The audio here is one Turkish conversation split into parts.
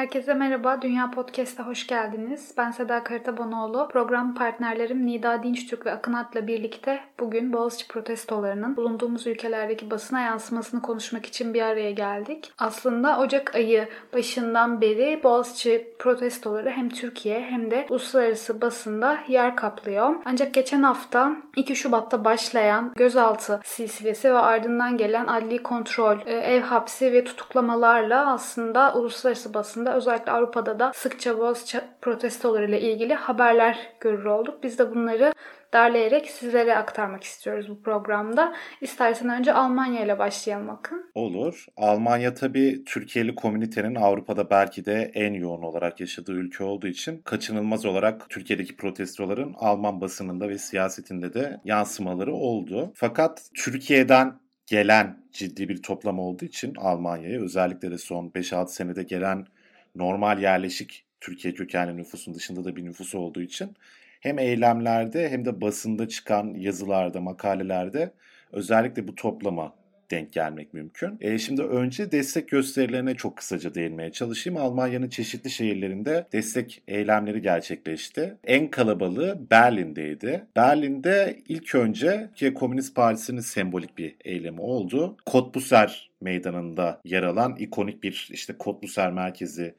Herkese merhaba, Dünya Podcast'a hoş geldiniz. Ben Seda Karatabanoğlu. Program partnerlerim Nida Dinçtürk ve Akın At'la birlikte bugün Boğaziçi protestolarının bulunduğumuz ülkelerdeki basına yansımasını konuşmak için bir araya geldik. Aslında Ocak ayı başından beri Boğaziçi protestoları hem Türkiye hem de uluslararası basında yer kaplıyor. Ancak geçen hafta 2 Şubat'ta başlayan gözaltı silsilesi ve ardından gelen adli kontrol, e, ev hapsi ve tutuklamalarla aslında uluslararası basında özellikle Avrupa'da da sıkça Boğaziçi protestolarıyla ilgili haberler görür olduk. Biz de bunları derleyerek sizlere aktarmak istiyoruz bu programda. İstersen önce Almanya ile başlayalım Akın. Olur. Almanya tabii Türkiye'li komünitenin Avrupa'da belki de en yoğun olarak yaşadığı ülke olduğu için kaçınılmaz olarak Türkiye'deki protestoların Alman basınında ve siyasetinde de yansımaları oldu. Fakat Türkiye'den gelen ciddi bir toplam olduğu için Almanya'ya özellikle de son 5-6 senede gelen normal yerleşik Türkiye kökenli nüfusun dışında da bir nüfus olduğu için hem eylemlerde hem de basında çıkan yazılarda, makalelerde özellikle bu toplama denk gelmek mümkün. E şimdi önce destek gösterilerine çok kısaca değinmeye çalışayım. Almanya'nın çeşitli şehirlerinde destek eylemleri gerçekleşti. En kalabalığı Berlin'deydi. Berlin'de ilk önce Türkiye Komünist Partisi'nin sembolik bir eylemi oldu. Kotbuser meydanında yer alan ikonik bir işte Kotbuser merkezi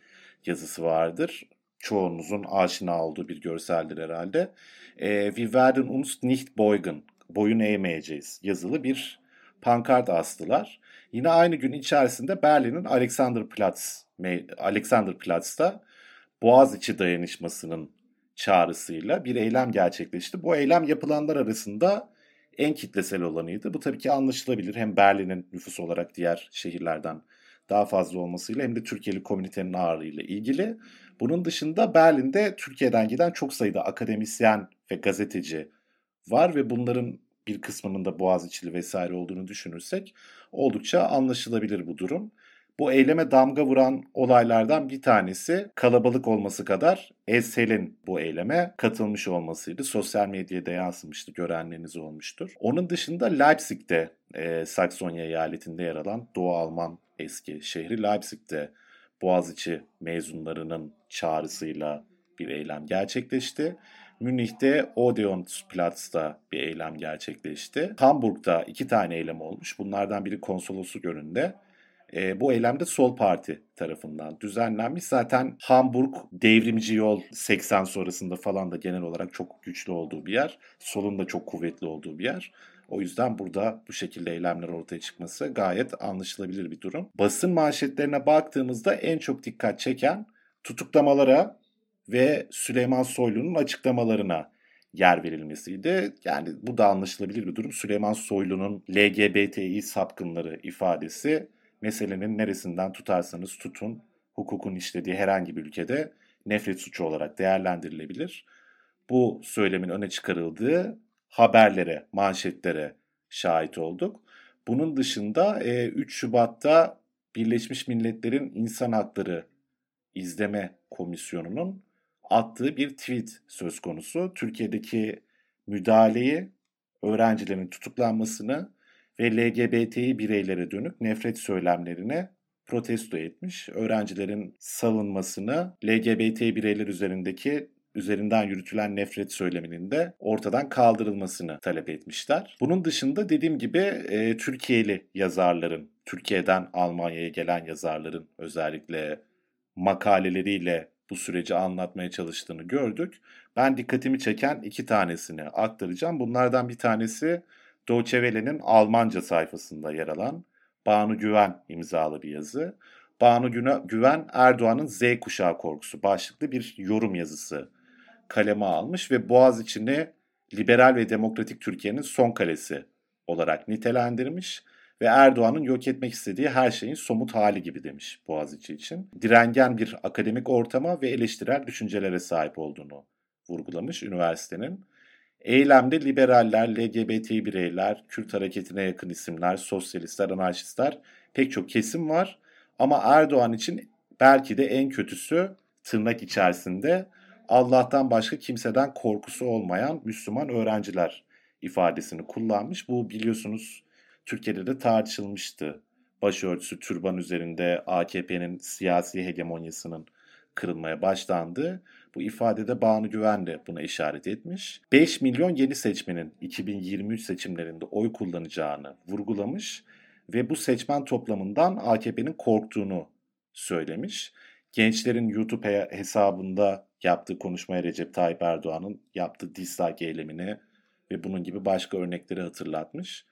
yazısı vardır. Çoğunuzun aşina olduğu bir görseldir herhalde. E, Wir werden uns nicht beugen. Boyun eğmeyeceğiz yazılı bir pankart astılar. Yine aynı gün içerisinde Berlin'in Alexanderplatz, Alexanderplatz'ta Boğaziçi dayanışmasının çağrısıyla bir eylem gerçekleşti. Bu eylem yapılanlar arasında en kitlesel olanıydı. Bu tabii ki anlaşılabilir. Hem Berlin'in nüfus olarak diğer şehirlerden daha fazla olmasıyla hem de Türkiye'li komünitenin ağırlığıyla ilgili. Bunun dışında Berlin'de Türkiye'den giden çok sayıda akademisyen ve gazeteci var ve bunların bir kısmının da Boğaziçi'li vesaire olduğunu düşünürsek oldukça anlaşılabilir bu durum. Bu eyleme damga vuran olaylardan bir tanesi kalabalık olması kadar Esel'in bu eyleme katılmış olmasıydı. Sosyal medyada yansımıştı, görenleriniz olmuştur. Onun dışında Leipzig'te, e, Saksonya eyaletinde yer alan Doğu Alman eski şehri Leipzig'te Boğaziçi mezunlarının çağrısıyla bir eylem gerçekleşti. Münih'te Odeonsplatz'ta bir eylem gerçekleşti. Hamburg'da iki tane eylem olmuş. Bunlardan biri konsolosluk önünde. E, bu eylemde Sol Parti tarafından düzenlenmiş. Zaten Hamburg devrimci yol 80 sonrasında falan da genel olarak çok güçlü olduğu bir yer. Solun da çok kuvvetli olduğu bir yer. O yüzden burada bu şekilde eylemler ortaya çıkması gayet anlaşılabilir bir durum. Basın manşetlerine baktığımızda en çok dikkat çeken tutuklamalara ve Süleyman Soylu'nun açıklamalarına yer verilmesiydi. Yani bu da anlaşılabilir bir durum. Süleyman Soylu'nun LGBTİ sapkınları ifadesi meselenin neresinden tutarsanız tutun hukukun işlediği herhangi bir ülkede nefret suçu olarak değerlendirilebilir. Bu söylemin öne çıkarıldığı haberlere, manşetlere şahit olduk. Bunun dışında 3 Şubat'ta Birleşmiş Milletler'in İnsan Hakları İzleme Komisyonu'nun attığı bir tweet söz konusu. Türkiye'deki müdahaleyi, öğrencilerin tutuklanmasını ve LGBTİ bireylere dönük nefret söylemlerine protesto etmiş. Öğrencilerin salınmasını, LGBT bireyler üzerindeki üzerinden yürütülen nefret söyleminin de ortadan kaldırılmasını talep etmişler. Bunun dışında dediğim gibi e, Türkiye'li yazarların, Türkiye'den Almanya'ya gelen yazarların özellikle makaleleriyle bu süreci anlatmaya çalıştığını gördük. Ben dikkatimi çeken iki tanesini aktaracağım. Bunlardan bir tanesi Deutsche Welle'nin Almanca sayfasında yer alan Banu Güven imzalı bir yazı. Banu Güven Erdoğan'ın Z kuşağı korkusu başlıklı bir yorum yazısı kaleme almış ve Boğaziçi'ni liberal ve demokratik Türkiye'nin son kalesi olarak nitelendirmiş ve Erdoğan'ın yok etmek istediği her şeyin somut hali gibi demiş Boğaziçi için. Direngen bir akademik ortama ve eleştirel düşüncelere sahip olduğunu vurgulamış üniversitenin. Eylemde liberaller, LGBT bireyler, Kürt hareketine yakın isimler, sosyalistler, anarşistler pek çok kesim var. Ama Erdoğan için belki de en kötüsü tırnak içerisinde Allah'tan başka kimseden korkusu olmayan Müslüman öğrenciler ifadesini kullanmış. Bu biliyorsunuz Türkiye'de de tartışılmıştı. Başörtüsü, türban üzerinde AKP'nin siyasi hegemonyasının kırılmaya başlandı. Bu ifadede Banu Güven de buna işaret etmiş. 5 milyon yeni seçmenin 2023 seçimlerinde oy kullanacağını vurgulamış ve bu seçmen toplamından AKP'nin korktuğunu söylemiş. Gençlerin YouTube hesabında yaptığı konuşmaya Recep Tayyip Erdoğan'ın yaptığı dislike eylemini ve bunun gibi başka örnekleri hatırlatmış.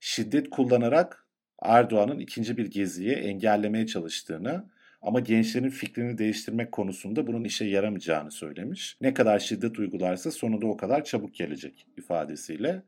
Şiddet kullanarak Erdoğan'ın ikinci bir geziyi engellemeye çalıştığını ama gençlerin fikrini değiştirmek konusunda bunun işe yaramayacağını söylemiş. Ne kadar şiddet uygularsa sonunda o kadar çabuk gelecek ifadesiyle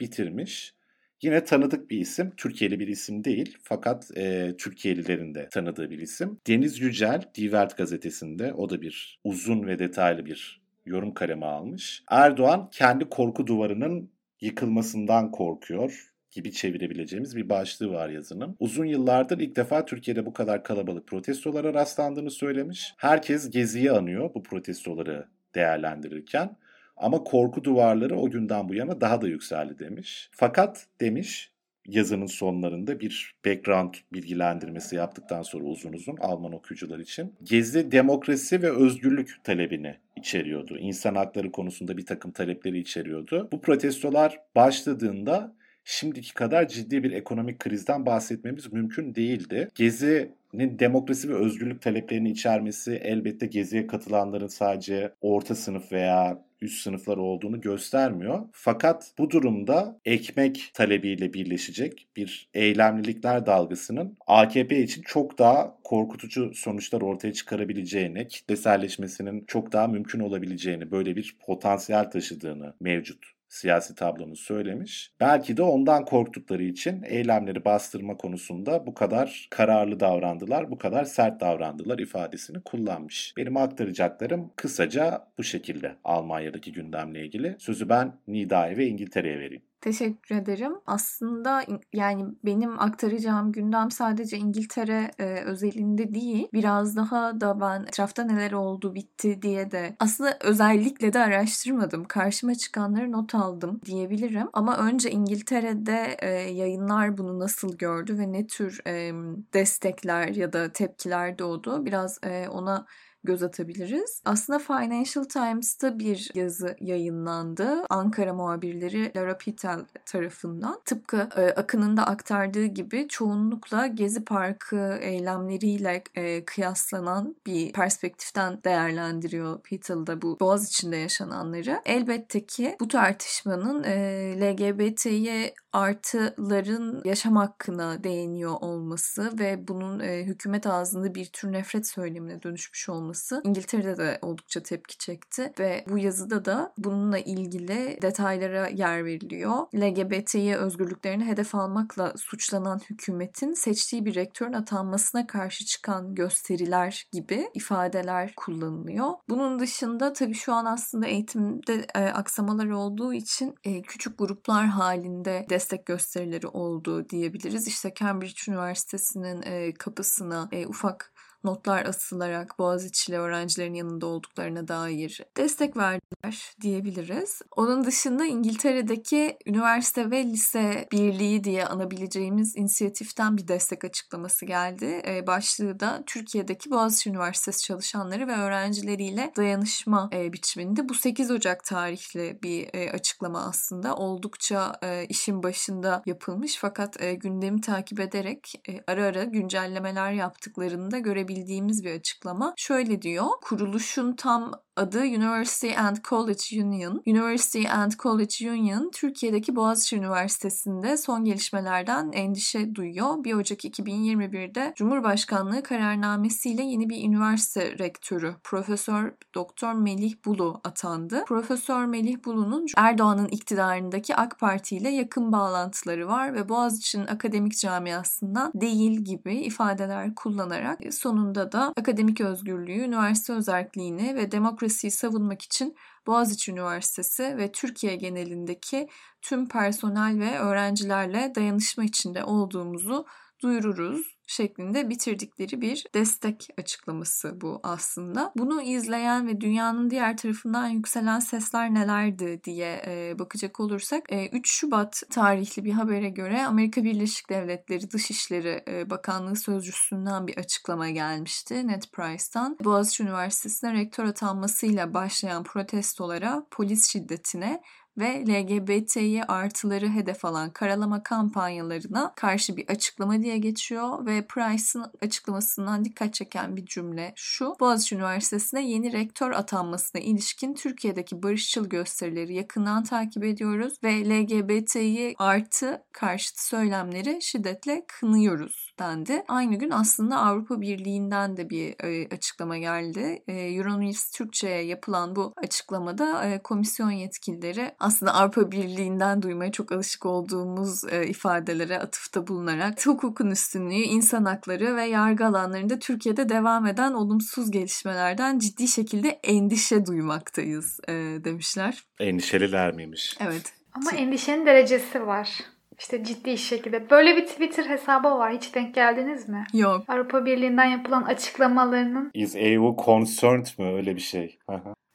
bitirmiş. Yine tanıdık bir isim, Türkiye'li bir isim değil fakat e, Türkiye'lilerin de tanıdığı bir isim. Deniz Yücel, Die Welt gazetesinde o da bir uzun ve detaylı bir yorum kalemi almış. Erdoğan kendi korku duvarının yıkılmasından korkuyor gibi çevirebileceğimiz bir başlığı var yazının. Uzun yıllardır ilk defa Türkiye'de bu kadar kalabalık protestolara rastlandığını söylemiş. Herkes Gezi'yi anıyor bu protestoları değerlendirirken. Ama korku duvarları o günden bu yana daha da yükseldi demiş. Fakat demiş yazının sonlarında bir background bilgilendirmesi yaptıktan sonra uzun uzun Alman okuyucular için. Gezi demokrasi ve özgürlük talebini içeriyordu. İnsan hakları konusunda bir takım talepleri içeriyordu. Bu protestolar başladığında şimdiki kadar ciddi bir ekonomik krizden bahsetmemiz mümkün değildi. Gezi'nin demokrasi ve özgürlük taleplerini içermesi elbette Gezi'ye katılanların sadece orta sınıf veya üst sınıflar olduğunu göstermiyor. Fakat bu durumda ekmek talebiyle birleşecek bir eylemlilikler dalgasının AKP için çok daha korkutucu sonuçlar ortaya çıkarabileceğini, kitleselleşmesinin çok daha mümkün olabileceğini, böyle bir potansiyel taşıdığını mevcut siyasi tablonu söylemiş. Belki de ondan korktukları için eylemleri bastırma konusunda bu kadar kararlı davrandılar, bu kadar sert davrandılar ifadesini kullanmış. Benim aktaracaklarım kısaca bu şekilde Almanya'daki gündemle ilgili. Sözü ben Nida'ya ve İngiltere'ye vereyim. Teşekkür ederim. Aslında yani benim aktaracağım gündem sadece İngiltere e, özelinde değil. Biraz daha da ben etrafta neler oldu bitti diye de aslında özellikle de araştırmadım. Karşıma çıkanları not aldım diyebilirim. Ama önce İngiltere'de e, yayınlar bunu nasıl gördü ve ne tür e, destekler ya da tepkiler doğdu. Biraz e, ona göz atabiliriz. Aslında Financial Times'ta bir yazı yayınlandı. Ankara muhabirleri Lara Pitel tarafından. Tıpkı e, Akın'ın da aktardığı gibi çoğunlukla Gezi Parkı eylemleriyle e, kıyaslanan bir perspektiften değerlendiriyor Pittel'da bu Boğaz içinde yaşananları. Elbette ki bu tartışmanın e, LGBT'ye artıların yaşam hakkına değiniyor olması ve bunun e, hükümet ağzında bir tür nefret söylemine dönüşmüş olması İngiltere'de de oldukça tepki çekti ve bu yazıda da bununla ilgili detaylara yer veriliyor. LGBT'ye özgürlüklerini hedef almakla suçlanan hükümetin seçtiği bir rektörün atanmasına karşı çıkan gösteriler gibi ifadeler kullanılıyor. Bunun dışında tabii şu an aslında eğitimde e, aksamalar olduğu için e, küçük gruplar halinde destek destek gösterileri oldu diyebiliriz. İşte Cambridge Üniversitesi'nin kapısına ufak notlar asılarak Boğaziçi'li öğrencilerin yanında olduklarına dair destek verdiler diyebiliriz. Onun dışında İngiltere'deki üniversite ve lise birliği diye anabileceğimiz inisiyatiften bir destek açıklaması geldi. E, başlığı da Türkiye'deki Boğaziçi Üniversitesi çalışanları ve öğrencileriyle dayanışma e, biçiminde. Bu 8 Ocak tarihli bir e, açıklama aslında. Oldukça işin başında yapılmış fakat gündemi takip ederek ara ara güncellemeler yaptıklarını da görebiliriz bildiğimiz bir açıklama. Şöyle diyor. Kuruluşun tam adı University and College Union. University and College Union Türkiye'deki Boğaziçi Üniversitesi'nde son gelişmelerden endişe duyuyor. 1 Ocak 2021'de Cumhurbaşkanlığı kararnamesiyle yeni bir üniversite rektörü Profesör Doktor Melih Bulu atandı. Profesör Melih Bulu'nun Erdoğan'ın iktidarındaki AK Parti ile yakın bağlantıları var ve Boğaziçi'nin akademik camiasından değil gibi ifadeler kullanarak sonunda da akademik özgürlüğü, üniversite özelliğini ve demokrasi demokrasiyi savunmak için Boğaziçi Üniversitesi ve Türkiye genelindeki tüm personel ve öğrencilerle dayanışma içinde olduğumuzu duyururuz şeklinde bitirdikleri bir destek açıklaması bu aslında. Bunu izleyen ve dünyanın diğer tarafından yükselen sesler nelerdi diye e, bakacak olursak e, 3 Şubat tarihli bir habere göre Amerika Birleşik Devletleri Dışişleri e, Bakanlığı Sözcüsü'nden bir açıklama gelmişti Ned Price'tan. Boğaziçi Üniversitesi'ne rektör atanmasıyla başlayan protestolara, polis şiddetine ve LGBT'yi artıları hedef alan karalama kampanyalarına karşı bir açıklama diye geçiyor ve Price'ın açıklamasından dikkat çeken bir cümle şu. Boğaziçi Üniversitesi'ne yeni rektör atanmasına ilişkin Türkiye'deki barışçıl gösterileri yakından takip ediyoruz ve LGBT'yi artı karşıtı söylemleri şiddetle kınıyoruz dendi. Aynı gün aslında Avrupa Birliği'nden de bir e, açıklama geldi. E, Euronews Türkçe'ye yapılan bu açıklamada e, komisyon yetkilileri aslında Avrupa Birliği'nden duymaya çok alışık olduğumuz e, ifadelere atıfta bulunarak hukukun üstünlüğü, insan hakları ve yargı alanlarında Türkiye'de devam eden olumsuz gelişmelerden ciddi şekilde endişe duymaktayız e, demişler. Endişeliler miymiş? Evet. Ama endişenin derecesi var. İşte ciddi şekilde. Böyle bir Twitter hesabı var. Hiç denk geldiniz mi? Yok. Avrupa Birliği'nden yapılan açıklamalarının Is EU concerned mı? Öyle bir şey.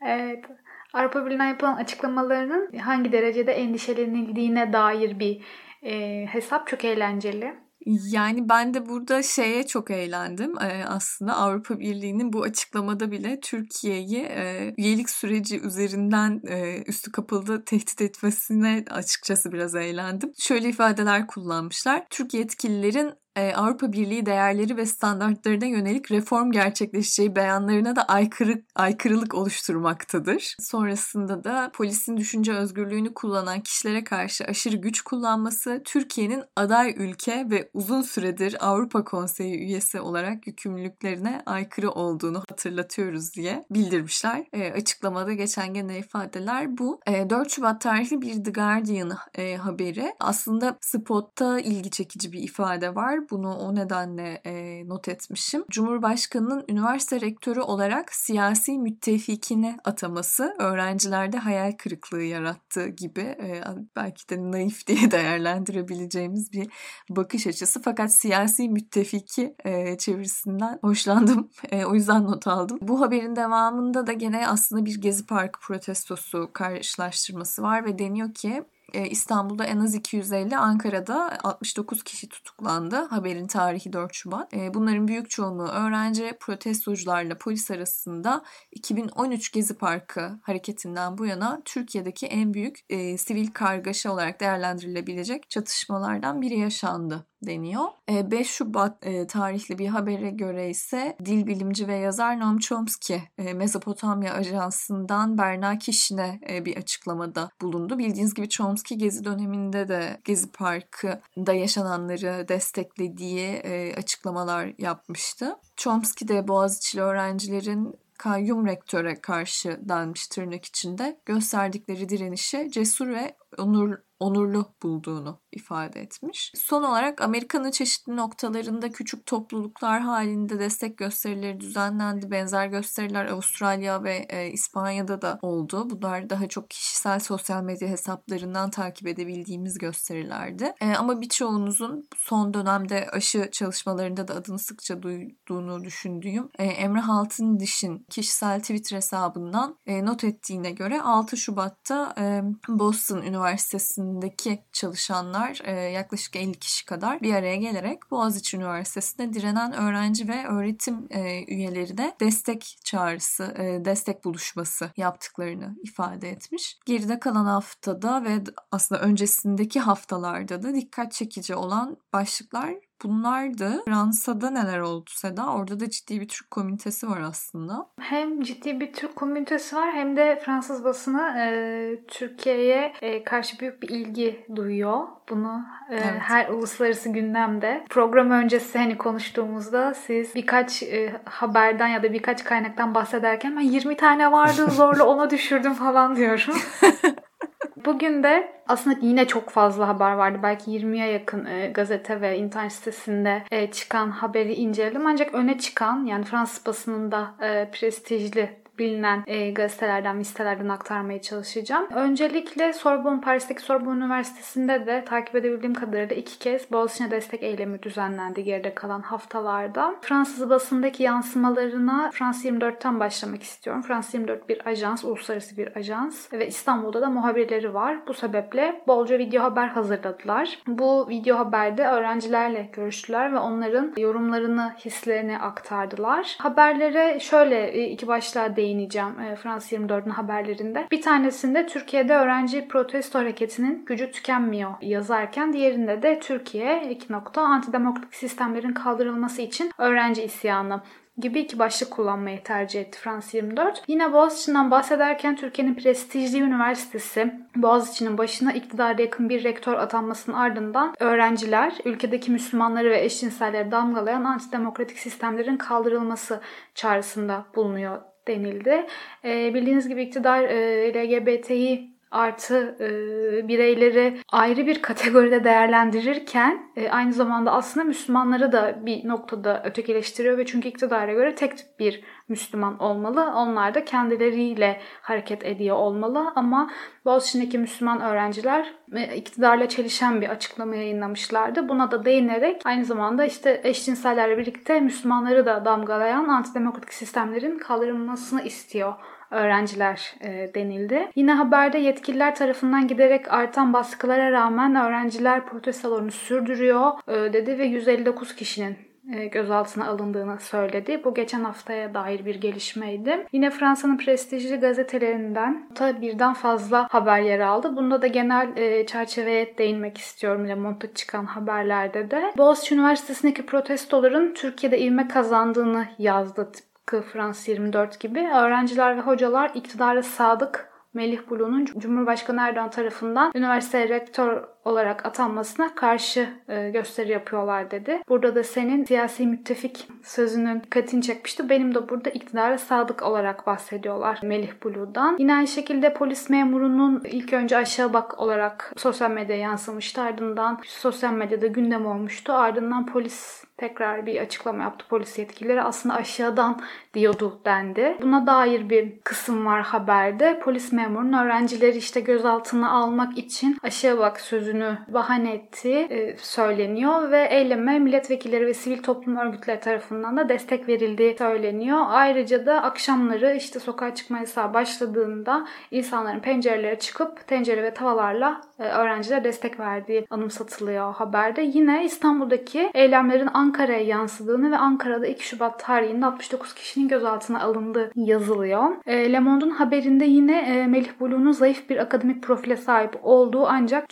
Evet. Avrupa Birliği'nden yapılan açıklamalarının hangi derecede endişelenildiğine dair bir e, hesap çok eğlenceli. Yani ben de burada şeye çok eğlendim. Ee, aslında Avrupa Birliği'nin bu açıklamada bile Türkiye'yi e, üyelik süreci üzerinden e, üstü kapalı tehdit etmesine açıkçası biraz eğlendim. Şöyle ifadeler kullanmışlar. Türk yetkililerin e, Avrupa Birliği değerleri ve standartlarına yönelik reform gerçekleşeceği beyanlarına da aykırı, aykırılık oluşturmaktadır. Sonrasında da polisin düşünce özgürlüğünü kullanan kişilere karşı aşırı güç kullanması Türkiye'nin aday ülke ve uzun süredir Avrupa Konseyi üyesi olarak yükümlülüklerine aykırı olduğunu hatırlatıyoruz diye bildirmişler. E, açıklamada geçen genel ifadeler bu. E, 4 Şubat tarihli bir The Guardian e, haberi. Aslında spotta ilgi çekici bir ifade var. Bunu o nedenle e, not etmişim. Cumhurbaşkanının üniversite rektörü olarak siyasi müttefikine ataması öğrencilerde hayal kırıklığı yarattı gibi e, belki de naif diye değerlendirebileceğimiz bir bakış açısı. Fakat siyasi müttefiki e, çevirisinden hoşlandım. E, o yüzden not aldım. Bu haberin devamında da gene aslında bir Gezi Parkı protestosu karşılaştırması var ve deniyor ki İstanbul'da en az 250, Ankara'da 69 kişi tutuklandı. Haberin tarihi 4 Şubat. E, bunların büyük çoğunluğu öğrenci, protestocularla polis arasında 2013 Gezi Parkı hareketinden bu yana Türkiye'deki en büyük e, sivil kargaşa olarak değerlendirilebilecek çatışmalardan biri yaşandı deniyor. 5 Şubat tarihli bir habere göre ise dil bilimci ve yazar Noam Chomsky Mezopotamya Ajansı'ndan Berna Kişin'e bir açıklamada bulundu. Bildiğiniz gibi Chomsky Gezi döneminde de Gezi Parkı'da yaşananları desteklediği açıklamalar yapmıştı. Chomsky de Boğaziçi'li öğrencilerin kayyum rektöre karşı denmiş tırnak içinde gösterdikleri direnişe cesur ve onur, onurlu bulduğunu ifade etmiş. Son olarak Amerika'nın çeşitli noktalarında küçük topluluklar halinde destek gösterileri düzenlendi. Benzer gösteriler Avustralya ve e, İspanya'da da oldu. Bunlar daha çok kişisel sosyal medya hesaplarından takip edebildiğimiz gösterilerdi. E, ama birçoğunuzun son dönemde aşı çalışmalarında da adını sıkça duyduğunu düşündüğüm e, Emre Altındiş'in kişisel Twitter hesabından e, not ettiğine göre 6 Şubat'ta e, Boston Üniversitesi'ndeki çalışanlar e, yaklaşık 50 kişi kadar bir araya gelerek Boğaziçi Üniversitesi'nde direnen öğrenci ve öğretim e, üyelerine destek çağrısı, e, destek buluşması yaptıklarını ifade etmiş. Geride kalan haftada ve aslında öncesindeki haftalarda da dikkat çekici olan başlıklar bunlardı. Fransa'da neler oldu Seda? Orada da ciddi bir Türk komünitesi var aslında. Hem ciddi bir Türk komünitesi var hem de Fransız basını e, Türkiye'ye e, karşı büyük bir ilgi duyuyor. Bunu e, evet. her uluslararası gündemde. Program öncesi hani konuştuğumuzda siz birkaç e, haberden ya da birkaç kaynaktan bahsederken ben 20 tane vardı zorla ona düşürdüm falan diyorum. Bugün de aslında yine çok fazla haber vardı. Belki 20'ye yakın e, gazete ve internet sitesinde e, çıkan haberi inceledim. Ancak öne çıkan yani Fransız basınında e, prestijli bilinen e, gazetelerden ve sitelerden aktarmaya çalışacağım. Öncelikle Sorbonne, Paris'teki Sorbonne Üniversitesi'nde de takip edebildiğim kadarıyla iki kez Boğaziçi'ne destek eylemi düzenlendi geride kalan haftalarda. Fransız basındaki yansımalarına Frans 24'ten başlamak istiyorum. Frans 24 bir ajans, uluslararası bir ajans ve İstanbul'da da muhabirleri var. Bu sebeple bolca video haber hazırladılar. Bu video haberde öğrencilerle görüştüler ve onların yorumlarını, hislerini aktardılar. Haberlere şöyle e, iki başlığa değineceğim e, Frans 24'ün haberlerinde. Bir tanesinde Türkiye'de öğrenci protesto hareketinin gücü tükenmiyor yazarken diğerinde de Türkiye iki nokta antidemokratik sistemlerin kaldırılması için öğrenci isyanı gibi iki başlık kullanmayı tercih etti Frans 24. Yine Boğaziçi'nden bahsederken Türkiye'nin prestijli üniversitesi Boğaziçi'nin başına iktidara yakın bir rektör atanmasının ardından öğrenciler ülkedeki Müslümanları ve eşcinselleri damgalayan antidemokratik sistemlerin kaldırılması çağrısında bulunuyor denildi. E, bildiğiniz gibi iktidar e, LGBT'yi artı e, bireyleri ayrı bir kategoride değerlendirirken e, aynı zamanda aslında Müslümanları da bir noktada ötekileştiriyor ve çünkü iktidara göre tek bir Müslüman olmalı. Onlar da kendileriyle hareket ediyor olmalı ama Boğaziçi'ndeki Müslüman öğrenciler e, iktidarla çelişen bir açıklama yayınlamışlardı. Buna da değinerek aynı zamanda işte eşcinsellerle birlikte Müslümanları da damgalayan antidemokratik sistemlerin kaldırılmasını istiyor öğrenciler e, denildi. Yine haberde yetkililer tarafından giderek artan baskılara rağmen öğrenciler protestolarını sürdürüyor e, dedi ve 159 kişinin e, gözaltına alındığını söyledi. Bu geçen haftaya dair bir gelişmeydi. Yine Fransa'nın prestijli gazetelerinden da birden fazla haber yer aldı. Bunda da genel e, çerçeveye değinmek istiyorum Le Monde'da çıkan haberlerde de. Boğaziçi Üniversitesi'ndeki protestoların Türkiye'de ivme kazandığını yazdı tıpkı Frans 24 gibi. Öğrenciler ve hocalar iktidara sadık Melih Bulu'nun Cumhurbaşkanı Erdoğan tarafından üniversite rektör olarak atanmasına karşı e, gösteri yapıyorlar dedi. Burada da senin siyasi müttefik sözünün dikkatini çekmişti. Benim de burada iktidara sadık olarak bahsediyorlar Melih Bulu'dan. Yine aynı şekilde polis memurunun ilk önce aşağı bak olarak sosyal medyaya yansımıştı. Ardından sosyal medyada gündem olmuştu. Ardından polis tekrar bir açıklama yaptı polis yetkilileri. Aslında aşağıdan diyordu dendi. Buna dair bir kısım var haberde. Polis memurunun öğrencileri işte gözaltına almak için aşağı bak sözünü bahane ettiği e, söyleniyor ve eyleme milletvekilleri ve sivil toplum örgütleri tarafından da destek verildiği söyleniyor. Ayrıca da akşamları işte sokağa çıkma yasağı başladığında insanların pencerelere çıkıp tencere ve tavalarla e, öğrencilere destek verdiği anımsatılıyor haberde. Yine İstanbul'daki eylemlerin Ankara'ya yansıdığını ve Ankara'da 2 Şubat tarihinde 69 kişinin gözaltına alındığı yazılıyor. E, Le Monde'un haberinde yine e, Melih Bulu'nun zayıf bir akademik profile sahip olduğu ancak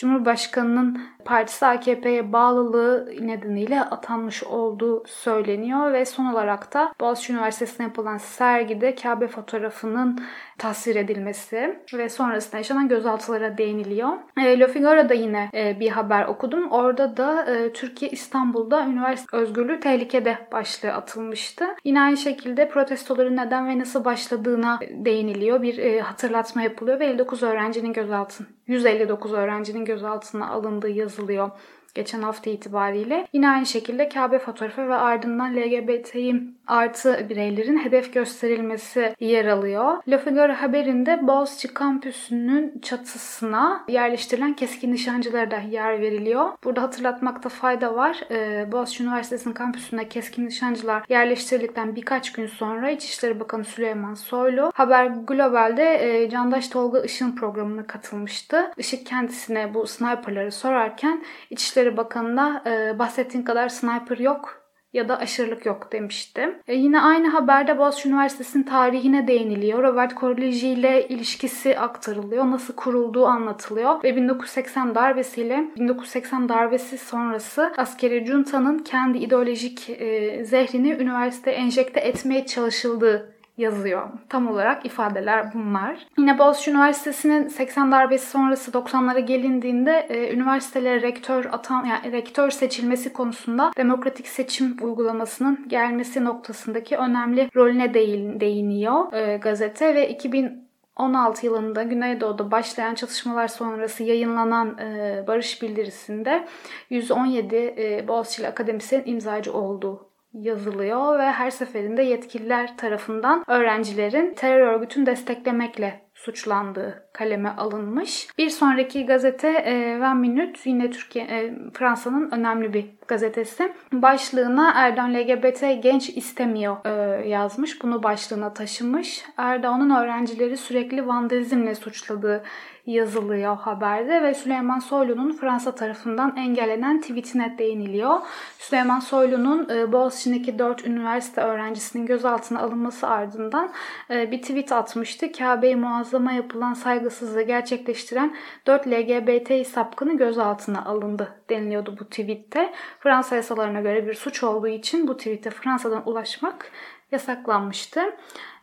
Cumhurbaşkanı'nın partisi AKP'ye bağlılığı nedeniyle atanmış olduğu söyleniyor ve son olarak da Boğaziçi Üniversitesi'nde yapılan sergide Kabe fotoğrafının tasvir edilmesi ve sonrasında yaşanan gözaltılara değiniliyor. E, Le Figaro'da yine e, bir haber okudum. Orada da e, Türkiye İstanbul'da üniversite özgürlüğü tehlikede başlığı atılmıştı. Yine aynı şekilde protestoların neden ve nasıl başladığına değiniliyor. Bir e, hatırlatma yapılıyor ve 59 öğrencinin gözaltına 159 öğrencinin gözaltına alındığı yazılıyor geçen hafta itibariyle. Yine aynı şekilde Kabe fotoğrafı ve ardından LGBTİ artı bireylerin hedef gösterilmesi yer alıyor. Le Figaro haberinde Boğaziçi kampüsünün çatısına yerleştirilen keskin nişancılara da yer veriliyor. Burada hatırlatmakta fayda var. Ee, Boğaziçi Üniversitesi'nin kampüsünde keskin nişancılar yerleştirildikten birkaç gün sonra İçişleri Bakanı Süleyman Soylu Haber Global'de e, Candaş Tolga Işın programına katılmıştı. Işık kendisine bu sniperları sorarken İçişleri Bakanı'na e, bahsettiğin kadar sniper yok ya da aşırılık yok demişti. E yine aynı haberde Boğaziçi Üniversitesi'nin tarihine değiniliyor. Robert Koleji ile ilişkisi aktarılıyor. Nasıl kurulduğu anlatılıyor. Ve 1980 darbesiyle 1980 darbesi sonrası askeri junta'nın kendi ideolojik e, zehrini üniversiteye enjekte etmeye çalışıldığı yazıyor. Tam olarak ifadeler bunlar. Yine Boğaziçi Üniversitesi'nin 80 darbesi sonrası 90'lara gelindiğinde e, üniversitelere rektör atan yani rektör seçilmesi konusunda demokratik seçim uygulamasının gelmesi noktasındaki önemli rolüne değin, değiniyor e, gazete ve 2000 16 yılında Güneydoğu'da başlayan çatışmalar sonrası yayınlanan e, barış bildirisinde 117 e, Boğaziçi'li akademisyen imzacı olduğu yazılıyor ve her seferinde yetkililer tarafından öğrencilerin terör örgütünü desteklemekle suçlandığı kaleme alınmış. Bir sonraki gazete e, Van Minut yine Türkiye e, Fransa'nın önemli bir gazetesi. Başlığına Erdoğan LGBT genç istemiyor e, yazmış. Bunu başlığına taşımış. Erdoğan'ın öğrencileri sürekli vandalizmle suçladığı yazılıyor haberde ve Süleyman Soylu'nun Fransa tarafından engellenen tweetine değiniliyor. Süleyman Soylu'nun e, Boğaziçi'ndeki 4 üniversite öğrencisinin gözaltına alınması ardından e, bir tweet atmıştı. Kabe-i Muazzama yapılan saygısızlığı gerçekleştiren 4 LGBT sapkını gözaltına alındı deniliyordu bu tweette. Fransa yasalarına göre bir suç olduğu için bu tweete Fransa'dan ulaşmak yasaklanmıştı.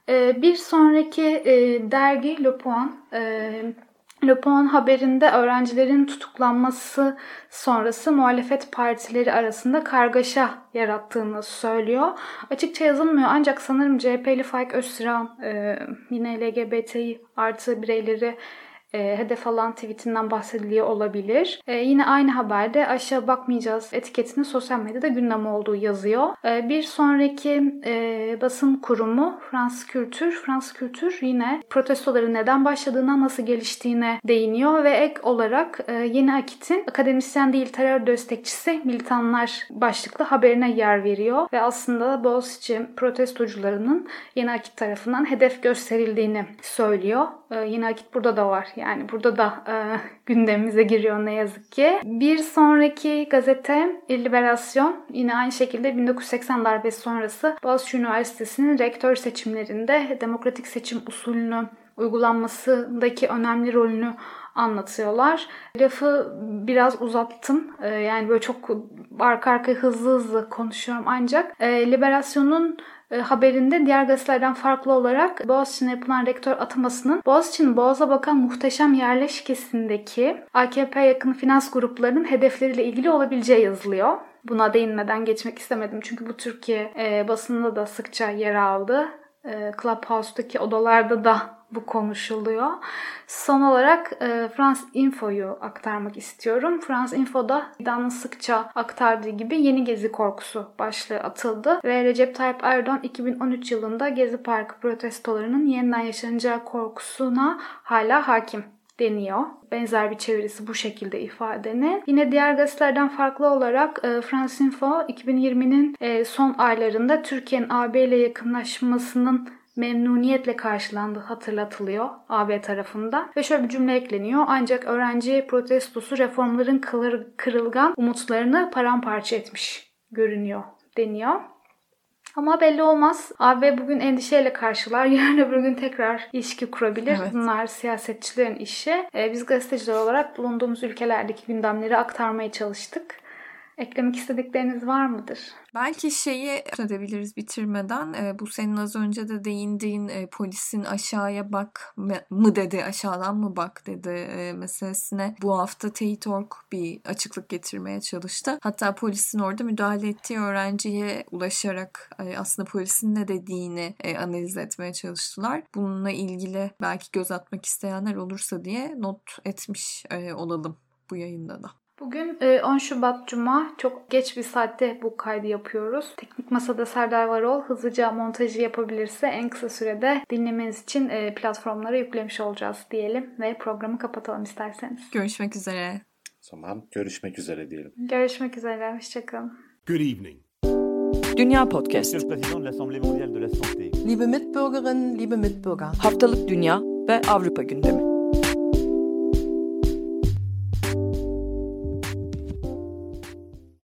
E, bir sonraki e, dergi Le Point Point haberinde öğrencilerin tutuklanması sonrası muhalefet partileri arasında kargaşa yarattığını söylüyor. Açıkça yazılmıyor ancak sanırım CHP'li Faik Öztürk'ün yine LGBTİ artı bireyleri e, hedef alan tweetinden bahsediliyor olabilir. E, yine aynı haberde aşağı bakmayacağız etiketini sosyal medyada gündem olduğu yazıyor. E, bir sonraki e, basın kurumu Frans Kültür. Frans Kültür yine protestoların neden başladığına, nasıl geliştiğine değiniyor ve ek olarak e, Yeni Akit'in akademisyen değil terör destekçisi militanlar başlıklı haberine yer veriyor ve aslında Boğaziçi protestocularının Yeni Akit tarafından hedef gösterildiğini söylüyor. E, Yeni Akit burada da var. Yani burada da e, gündemimize giriyor ne yazık ki. Bir sonraki gazete Liberasyon yine aynı şekilde 1980 darbesi sonrası Boğaziçi Üniversitesi'nin rektör seçimlerinde demokratik seçim usulünü uygulanmasındaki önemli rolünü anlatıyorlar. Lafı biraz uzattım. Ee, yani böyle çok arka arka hızlı hızlı konuşuyorum ancak e, Liberasyon'un e, haberinde diğer gazetelerden farklı olarak Boğaziçi'ne yapılan rektör atamasının Boğaziçi'nin Boğaz'a bakan muhteşem yerleşkesindeki AKP yakın finans gruplarının hedefleriyle ilgili olabileceği yazılıyor. Buna değinmeden geçmek istemedim çünkü bu Türkiye e, basında da sıkça yer aldı. Clubhouse'daki odalarda da bu konuşuluyor. Son olarak e, France Info'yu aktarmak istiyorum. France Info'da İda'nın sıkça aktardığı gibi yeni gezi korkusu başlığı atıldı ve Recep Tayyip Erdoğan 2013 yılında Gezi Parkı protestolarının yeniden yaşanacağı korkusuna hala hakim deniyor. Benzer bir çevirisi bu şekilde ifadenin. Yine diğer gazetelerden farklı olarak e, France Info 2020'nin e, son aylarında Türkiye'nin AB ile yakınlaşmasının memnuniyetle karşılandı hatırlatılıyor AB tarafından. Ve şöyle bir cümle ekleniyor. Ancak öğrenci protestosu reformların kırılgan umutlarını paramparça etmiş görünüyor deniyor. Ama belli olmaz. AB bugün endişeyle karşılar. Yarın öbür gün tekrar ilişki kurabilir. Evet. Bunlar siyasetçilerin işi. Ee, biz gazeteciler olarak bulunduğumuz ülkelerdeki gündemleri aktarmaya çalıştık. Eklemek istedikleriniz var mıdır? Belki şeyi edebiliriz bitirmeden. E, bu senin az önce de değindiğin e, polisin aşağıya bak mı dedi, aşağıdan mı bak dedi e, meselesine. Bu hafta Teyit.org bir açıklık getirmeye çalıştı. Hatta polisin orada müdahale ettiği öğrenciye ulaşarak e, aslında polisin ne dediğini e, analiz etmeye çalıştılar. Bununla ilgili belki göz atmak isteyenler olursa diye not etmiş e, olalım bu yayında da. Bugün 10 e, Şubat Cuma çok geç bir saatte bu kaydı yapıyoruz. Teknik Masada Serdar Varol hızlıca montajı yapabilirse en kısa sürede dinlemeniz için e, platformlara yüklemiş olacağız diyelim ve programı kapatalım isterseniz. Görüşmek üzere. Zaman görüşmek üzere diyelim. Görüşmek üzere. Hoşçakalın. Good evening. Dünya Podcast. Liebe Mitbürgerinnen, liebe Mitbürger. Haftalık Dünya ve Avrupa gündemi.